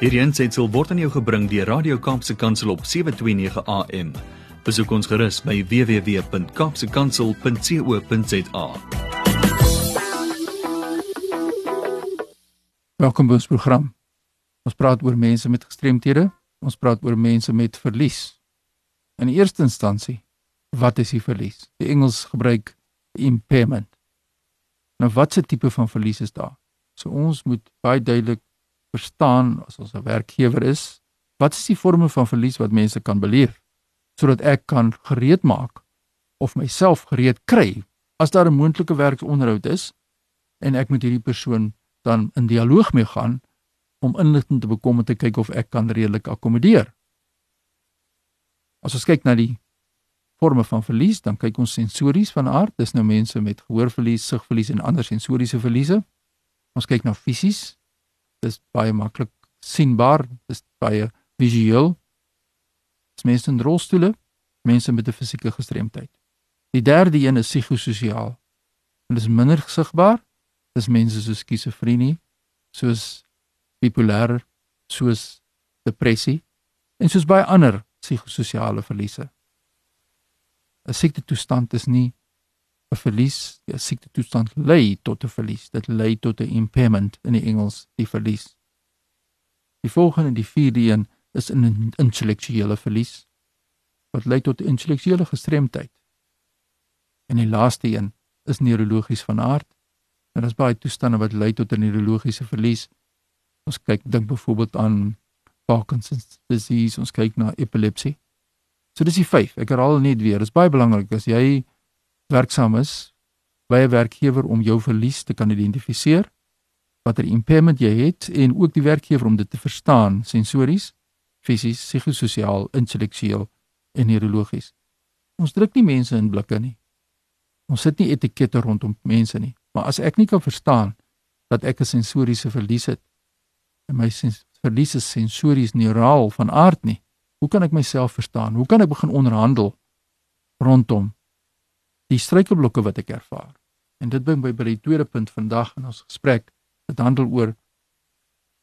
Hierdie aanseit word aan jou gebring deur Radio Kaapse Kansel op 7:29 AM. Besoek ons gerus by www.kapsekansel.co.za. Welkom by ons program. Ons praat oor mense met gestremthede. Ons praat oor mense met verlies. In eerste instansie, wat is die verlies? Die Engels gebruik impairment. Nou watse tipe van verlies is daar? So ons moet baie duidelik verstaan as ons 'n werkgewer is, wat is die forme van verlies wat mense kan beleef sodat ek kan gereed maak of myself gereed kry as daar 'n moontlike werksonderhoud is en ek moet hierdie persoon dan in dialoog mee gaan om inligting te bekom om te kyk of ek kan redelik akkommodeer. As ons kyk na die forme van verlies, dan kyk ons sensories van aard. Dis nou mense met gehoorverlies, sigverlies en ander sensoriese verliese. Ons kyk na fisies. Dis baie maklik sienbaar, dis baie visueel. Dis mense in rolstoele, mense met 'n fisieke gestremdheid. Die derde een is psigososiaal. En dis minder sigbaar. Dis mense soos skizofrenie, soos bipolêr, soos depressie en soos baie ander psigososiale verliese. 'n siekte toestand is nie 'n verlies, 'n siekte toestand lei tot 'n verlies. Dit lei tot 'n impairment in die Engels, die verlies. Die volgende, die vierde een, is 'n intellektuele verlies wat lei tot intellektuele gestremdheid. En die laaste een is neurologies van aard. En is baie toestande wat lei tot 'n neurologiese verlies. Ons kyk dink byvoorbeeld aan Parkinson's disease, ons kyk na epilepsie. So dis die 5. Ek herhaal net weer. Dit is baie belangrik as jy werksaam is by 'n werkgewer om jou verlies te kan identifiseer, watter impairment jy het en ook die werkgewer om dit te verstaan sensories, fisies, psigososiaal, intellektueel en neurologies. Ons druk nie mense in blikke nie. Ons sit nie etikette rondom mense nie. Maar as ek nie kan verstaan dat ek 'n sensoriese verlies het en my verlies is sensories neuraal van aard nie, Hoe kan ek myself verstaan? Hoe kan ek begin onderhandel rondom die struikelblokke wat ek ervaar? En dit bring my by die tweede punt vandag in ons gesprek. Dit handel oor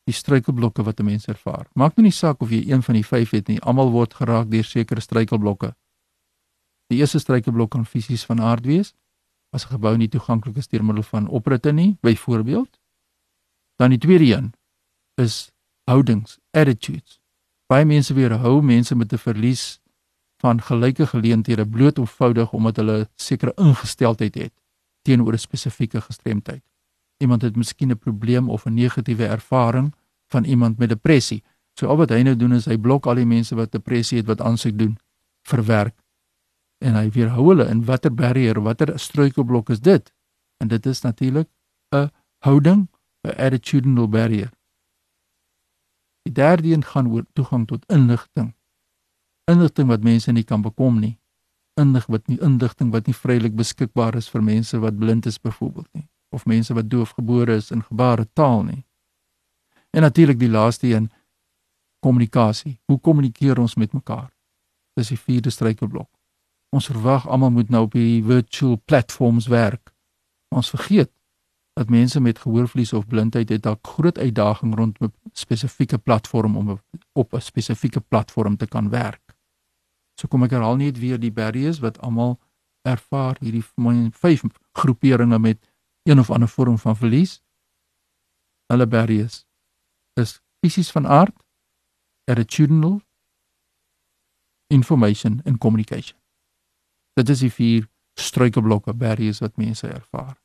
die struikelblokke wat 'n mens ervaar. Maak nou nie saak of jy een van die 5 het nie. Almal word geraak deur sekere struikelblokke. Die eerste struikelblok kan fisies van aard wees as 'n gebou nie toeganklik is deur middel van opritte nie, byvoorbeeld. Dan die tweede een is houdings, attitudes baie mense weerhou mense met 'n verlies van gelyke geleenthede bloot eenvoudig omdat hulle sekere ingesteldheid het teenoor 'n spesifieke gestremdheid. Iemand het miskien 'n probleem of 'n negatiewe ervaring van iemand met depressie. So al wat hy nou doen is hy blok al die mense wat depressie het wat aansoek doen vir werk en hy weerhou hulle in watter barrier, watter struikelblok is dit? En dit is natuurlik 'n houding, 'n attitudinal barrier. Die derde een gaan oor toegang tot inligting. Inligting wat mense nie kan bekom nie. Indig wat nie inligting wat nie vrylik beskikbaar is vir mense wat blind is byvoorbeeld nie of mense wat doofgebore is in gebaretaal nie. En natuurlik die laaste een kommunikasie. Hoe kommunikeer ons met mekaar? Dis die vierde struikelblok. Ons verwag almal moet nou op die virtual platforms werk. Ons vergeet dat mense met gehoorverlies of blindheid het dalk groot uitdaging rond 'n spesifieke platform om op 'n spesifieke platform te kan werk. So kom ek herhaal net weer die barriers wat almal ervaar hierdie vyf groeperinge met een of ander vorm van verlies. Hulle barriers is fisies van aard, attitudinal, information en communication. Dit is die vier struikelblokke barriers wat mense ervaar.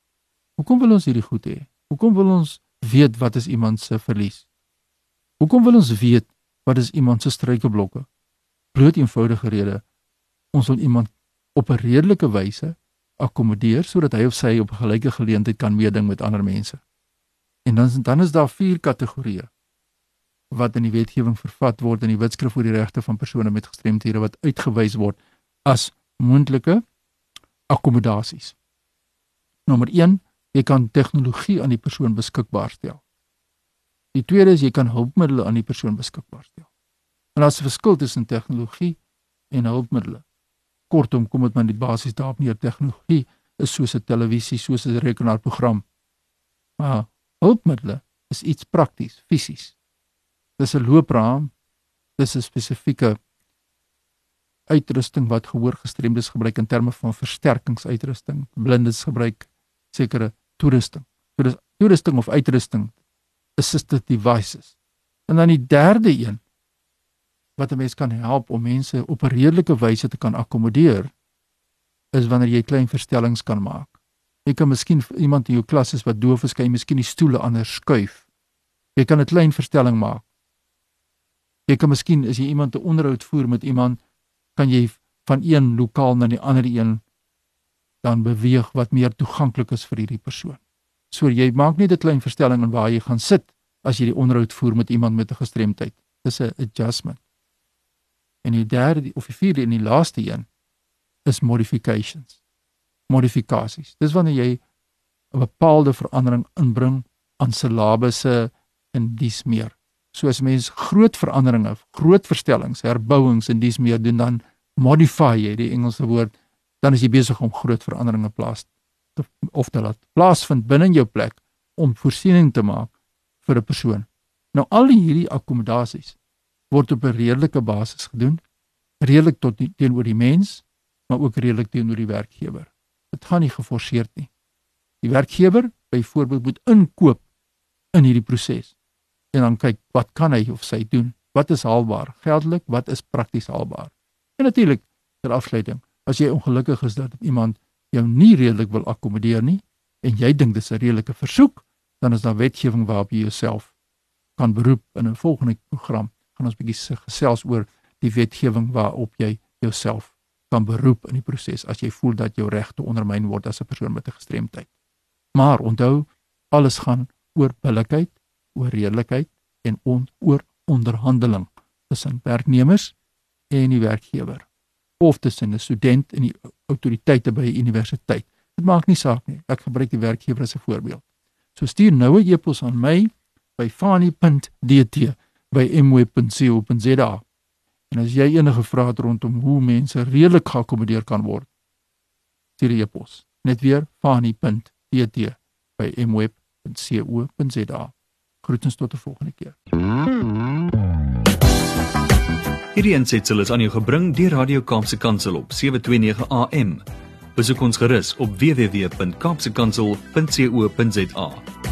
Hoekom wil ons hierdie goed hê? Hoekom wil ons weet wat is iemand se verlies? Hoekom wil ons weet wat is iemand se struikelblokke? Bloot eenvoudige rede. Ons wil iemand op 'n redelike wyse akkommodeer sodat hy of sy op 'n gelyke geleentheid kan meeding met ander mense. En dan dan is daar vier kategorieë wat in die wetgewing vervat word in die Wetskrif oor die regte van persone met gestremthede wat uitgewys word as moontlike akkommodasies. Nommer jy kan tegnologie aan die persoon beskikbaar stel. Die tweede is jy kan hulpmiddels aan die persoon beskikbaar stel. En as 'n verskil tussen tegnologie en hulpmiddels. Kortom, kom dit maar die basis daarop neer tegnologie is soos 'n televisie, soos 'n rekenaarprogram. Maar hulpmiddels is iets prakties, fisies. Dis 'n loopraam. Dis 'n spesifieke uitrusting wat gehoorgestremdes gebruik in terme van versterkingsuitrusting. Blindes gebruik sekere toerusting. So dis toerusting of uitrusting assistive devices. En dan die derde een wat 'n mens kan help om mense op 'n redelike wyse te kan akkommodeer is wanneer jy klein verstellings kan maak. Jy kan miskien iemand in jou klas is wat doof is, kan jy miskien die stoele anders skuif. Jy kan 'n klein verstelling maak. Jy kan miskien as jy iemand 'n onderhoud voer met iemand, kan jy van een lokaal na die ander een dan beweeg wat meer toeganklik is vir hierdie persoon. So jy maak net 'n klein verstelling en waar jy gaan sit as jy die onderhoud voer met iemand met 'n gestremdheid. Dis 'n adjustment. En die derde of die vierde en die laaste een is modifications. Modifikasies. Dis wanneer jy 'n bepaalde verandering inbring aan silabusse en dis meer. So as mens groot veranderinge, groot verstellings, herbouings en dis meer doen dan modify jy die Engelse woord, dan is jy besig om groot veranderinge plaas te of te laat plaasvind binne in jou plek om voorsiening te maak vir 'n persoon. Nou al hierdie akkommodasies word op 'n redelike basis gedoen, redelik tot die, teenoor die mens, maar ook redelik teenoor die werkgewer. Dit gaan nie geforseerd nie. Die werkgewer byvoorbeeld moet inkoop in hierdie proses en dan kyk wat kan hy of sy doen? Wat is haalbaar? Geldelik, wat is prakties haalbaar? En natuurlik ter afsluiting, as jy ongelukkig is dat iemand jou nie redelik wil akkommodeer nie en jy dink dis 'n redelike versoek, dan is daar wetgewing waarop jy jouself kan beroep in 'n volgende program. Gaan ons bietjie gesels oor die wetgewing waarop jy jouself kan beroep in die proses as jy voel dat jou regte ondermyn word as 'n persoon met 'n gestremdheid. Maar onthou, alles gaan oor billikheid, oor redelikheid en on, oor onderhandeling tussen werknemers en die werkgewer of tussen 'n student en die autoriteite by 'n universiteit. Dit maak nie saak nie. Ek gebruik die werkgewer as 'n voorbeeld. So stuur nou 'n e-pos aan my by fani.dt by mweb.co.za. En as jy enige vrae het rondom hoe mense redelik geakkommodeer kan word, stuur 'n e-pos. Net weer fani.dt by mweb.co.za. Groetens tot 'n volgende keer. Hierdie ensitsel is aan jou gebring deur Radio Kaapse Kansel op 729 AM. Besoek ons gerus op www.kaapsekansel.co.za.